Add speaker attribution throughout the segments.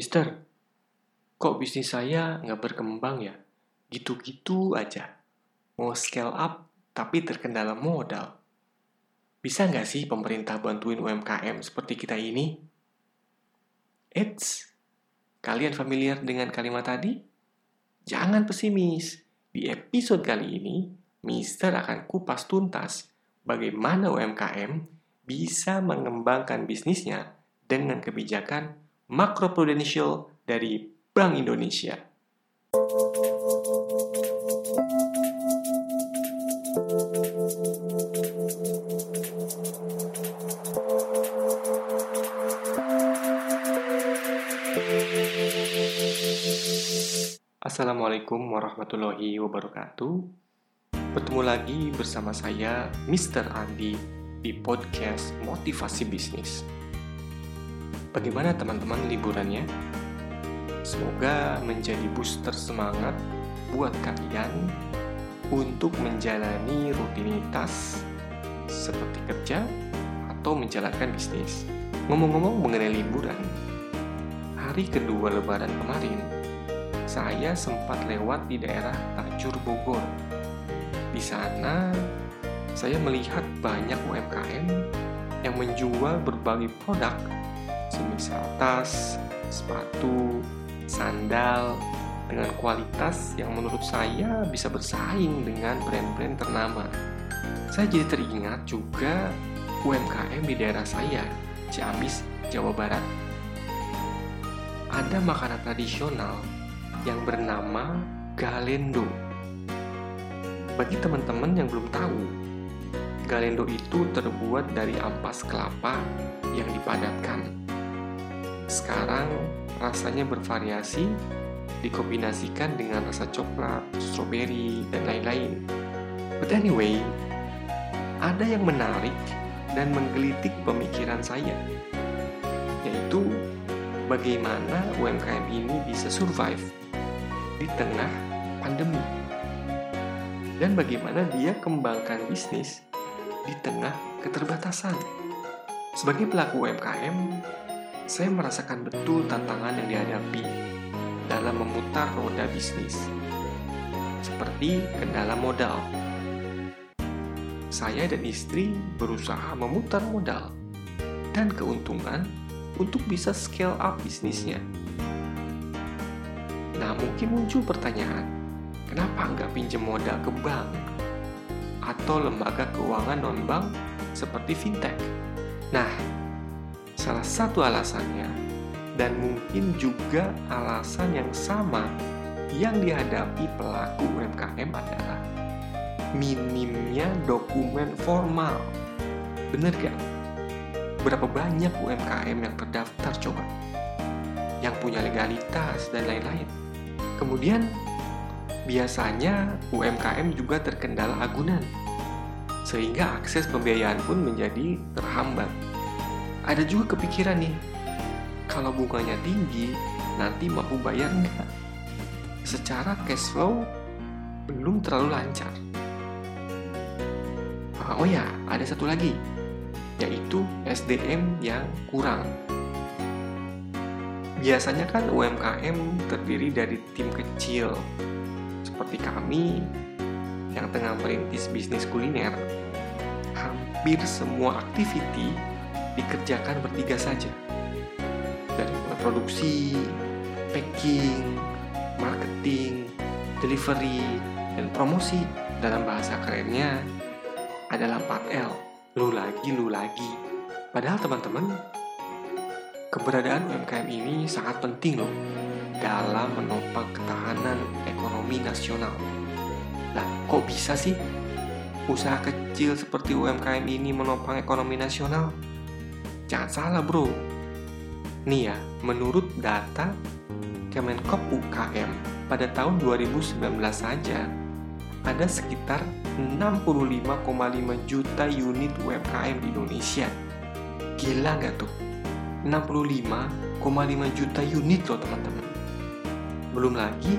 Speaker 1: Mister, kok bisnis saya nggak berkembang ya? Gitu-gitu aja. Mau scale up, tapi terkendala modal. Bisa nggak sih pemerintah bantuin UMKM seperti kita ini? Eits, kalian familiar dengan kalimat tadi? Jangan pesimis. Di episode kali ini, Mister akan kupas tuntas bagaimana UMKM bisa mengembangkan bisnisnya dengan kebijakan makroprudensial dari Bank Indonesia. Assalamualaikum warahmatullahi wabarakatuh. Bertemu lagi bersama saya, Mr. Andi, di podcast Motivasi Bisnis. Bagaimana teman-teman liburannya? Semoga menjadi booster semangat buat kalian untuk menjalani rutinitas seperti kerja atau menjalankan bisnis. Ngomong-ngomong mengenai liburan, hari kedua lebaran kemarin, saya sempat lewat di daerah Tajur Bogor. Di sana, saya melihat banyak UMKM yang menjual berbagai produk semisal tas, sepatu, sandal dengan kualitas yang menurut saya bisa bersaing dengan brand-brand ternama. Saya jadi teringat juga UMKM di daerah saya, Ciamis, Jawa Barat. Ada makanan tradisional yang bernama galendo. Bagi teman-teman yang belum tahu, galendo itu terbuat dari ampas kelapa yang dipadatkan sekarang rasanya bervariasi, dikombinasikan dengan rasa coklat, stroberi, dan lain-lain. But anyway, ada yang menarik dan menggelitik pemikiran saya, yaitu bagaimana UMKM ini bisa survive di tengah pandemi dan bagaimana dia kembangkan bisnis di tengah keterbatasan. Sebagai pelaku UMKM, saya merasakan betul tantangan yang dihadapi dalam memutar roda bisnis, seperti kendala modal. Saya dan istri berusaha memutar modal dan keuntungan untuk bisa scale up bisnisnya. Nah, mungkin muncul pertanyaan, kenapa nggak pinjam modal ke bank atau lembaga keuangan non-bank seperti fintech? Nah, Salah satu alasannya, dan mungkin juga alasan yang sama yang dihadapi pelaku UMKM adalah minimnya dokumen formal. Bener gak? Berapa banyak UMKM yang terdaftar coba? Yang punya legalitas dan lain-lain. Kemudian, biasanya UMKM juga terkendala agunan, sehingga akses pembiayaan pun menjadi terhambat ada juga kepikiran nih, kalau bunganya tinggi, nanti mampu bayar nggak? Secara cash flow, belum terlalu lancar. Oh ya, ada satu lagi, yaitu SDM yang kurang. Biasanya kan UMKM terdiri dari tim kecil, seperti kami yang tengah merintis bisnis kuliner. Hampir semua aktiviti dikerjakan bertiga saja. Dari produksi, packing, marketing, delivery, dan promosi dalam bahasa kerennya adalah 4L. Lu lagi, lu lagi. Padahal teman-teman, keberadaan UMKM ini sangat penting loh dalam menopang ketahanan ekonomi nasional. Lah, kok bisa sih usaha kecil seperti UMKM ini menopang ekonomi nasional? Jangan salah bro. Nih ya, menurut data Kemenkop UKM pada tahun 2019 saja ada sekitar 65,5 juta unit UMKM di Indonesia. Gila nggak tuh? 65,5 juta unit loh teman-teman. Belum lagi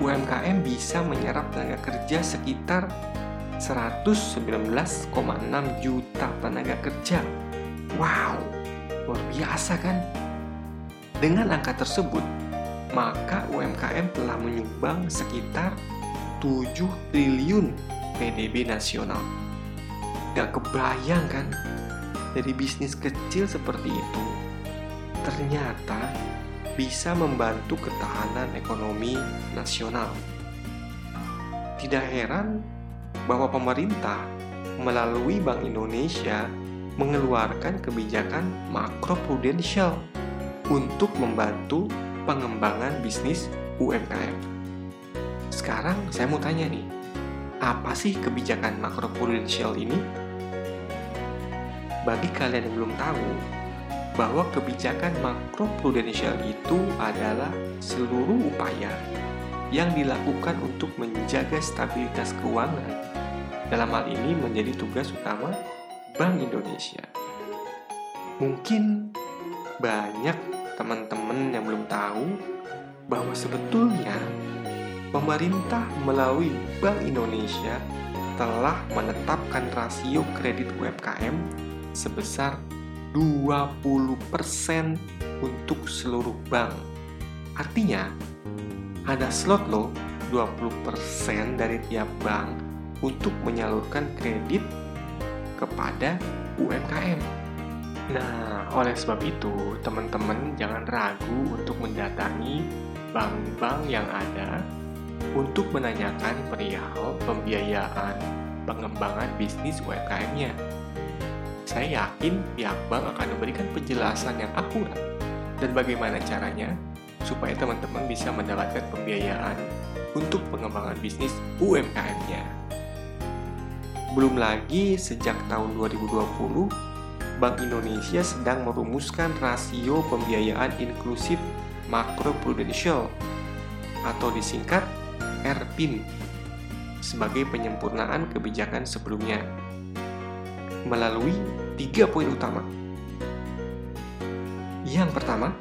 Speaker 1: UMKM bisa menyerap tenaga kerja sekitar 119,6 juta tenaga kerja Wow, luar biasa kan? Dengan angka tersebut, maka UMKM telah menyumbang sekitar 7 triliun PDB nasional. Gak kebayang kan? Dari bisnis kecil seperti itu, ternyata bisa membantu ketahanan ekonomi nasional. Tidak heran bahwa pemerintah melalui Bank Indonesia mengeluarkan kebijakan makroprudensial untuk membantu pengembangan bisnis UMKM. Sekarang saya mau tanya nih, apa sih kebijakan makroprudensial ini? Bagi kalian yang belum tahu, bahwa kebijakan makroprudensial itu adalah seluruh upaya yang dilakukan untuk menjaga stabilitas keuangan. Dalam hal ini menjadi tugas utama Bank Indonesia. Mungkin banyak teman-teman yang belum tahu bahwa sebetulnya pemerintah melalui Bank Indonesia telah menetapkan rasio kredit UMKM sebesar 20% untuk seluruh bank. Artinya, ada slot loh 20% dari tiap bank untuk menyalurkan kredit kepada UMKM. Nah, oleh sebab itu, teman-teman jangan ragu untuk mendatangi bank-bank yang ada untuk menanyakan perihal pembiayaan pengembangan bisnis UMKM-nya. Saya yakin pihak bank akan memberikan penjelasan yang akurat dan bagaimana caranya supaya teman-teman bisa mendapatkan pembiayaan untuk pengembangan bisnis UMKM-nya. Belum lagi sejak tahun 2020 Bank Indonesia sedang merumuskan rasio pembiayaan inklusif makroprudensial atau disingkat RPIM sebagai penyempurnaan kebijakan sebelumnya melalui tiga poin utama. Yang pertama,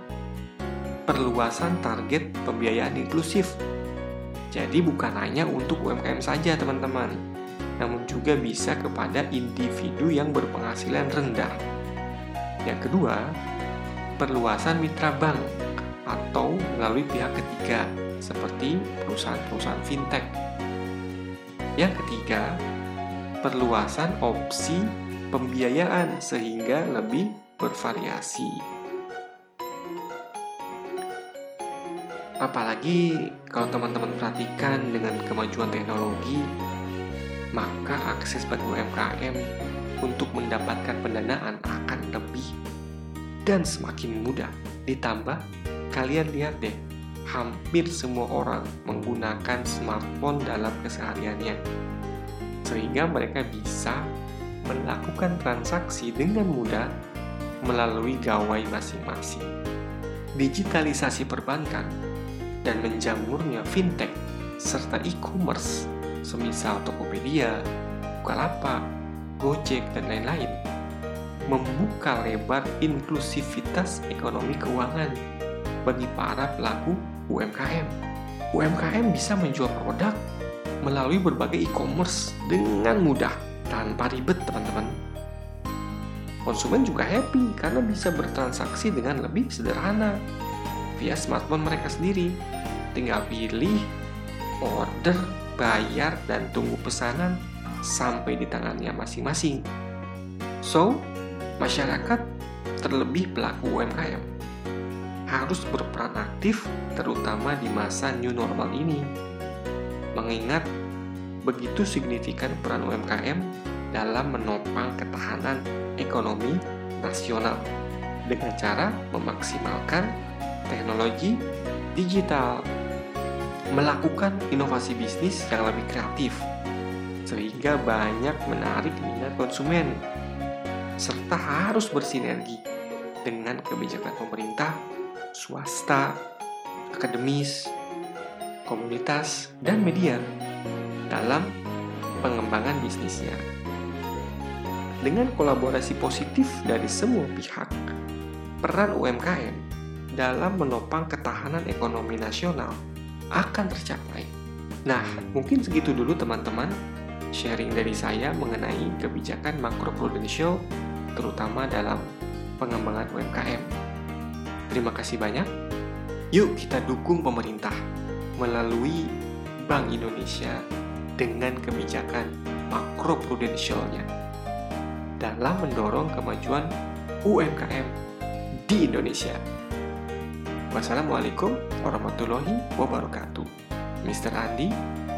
Speaker 1: perluasan target pembiayaan inklusif. Jadi bukan hanya untuk UMKM saja teman-teman, namun juga bisa kepada individu yang berpenghasilan rendah. Yang kedua, perluasan mitra bank atau melalui pihak ketiga seperti perusahaan-perusahaan fintech. Yang ketiga, perluasan opsi pembiayaan sehingga lebih bervariasi. Apalagi kalau teman-teman perhatikan dengan kemajuan teknologi, maka akses bagi UMKM untuk mendapatkan pendanaan akan lebih dan semakin mudah. Ditambah, kalian lihat deh, hampir semua orang menggunakan smartphone dalam kesehariannya. Sehingga mereka bisa melakukan transaksi dengan mudah melalui gawai masing-masing. Digitalisasi perbankan dan menjamurnya fintech serta e-commerce semisal Tokopedia, Bukalapak, Gojek, dan lain-lain, membuka lebar inklusivitas ekonomi keuangan bagi para pelaku UMKM. UMKM bisa menjual produk melalui berbagai e-commerce dengan mudah tanpa ribet, teman-teman. Konsumen juga happy karena bisa bertransaksi dengan lebih sederhana via smartphone mereka sendiri. Tinggal pilih, order, bayar dan tunggu pesanan sampai di tangannya masing-masing. So, masyarakat terlebih pelaku UMKM harus berperan aktif terutama di masa new normal ini. Mengingat begitu signifikan peran UMKM dalam menopang ketahanan ekonomi nasional dengan cara memaksimalkan teknologi digital melakukan inovasi bisnis yang lebih kreatif, sehingga banyak menarik minat konsumen, serta harus bersinergi dengan kebijakan pemerintah, swasta, akademis, komunitas, dan media dalam pengembangan bisnisnya. Dengan kolaborasi positif dari semua pihak, peran UMKM dalam menopang ketahanan ekonomi nasional akan tercapai. Nah, mungkin segitu dulu teman-teman sharing dari saya mengenai kebijakan makroprudensial terutama dalam pengembangan UMKM. Terima kasih banyak. Yuk kita dukung pemerintah melalui Bank Indonesia dengan kebijakan makroprudensialnya dalam mendorong kemajuan UMKM di Indonesia. Wassalamualaikum warahmatullahi wabarakatuh. Mr. Andi,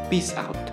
Speaker 1: peace out.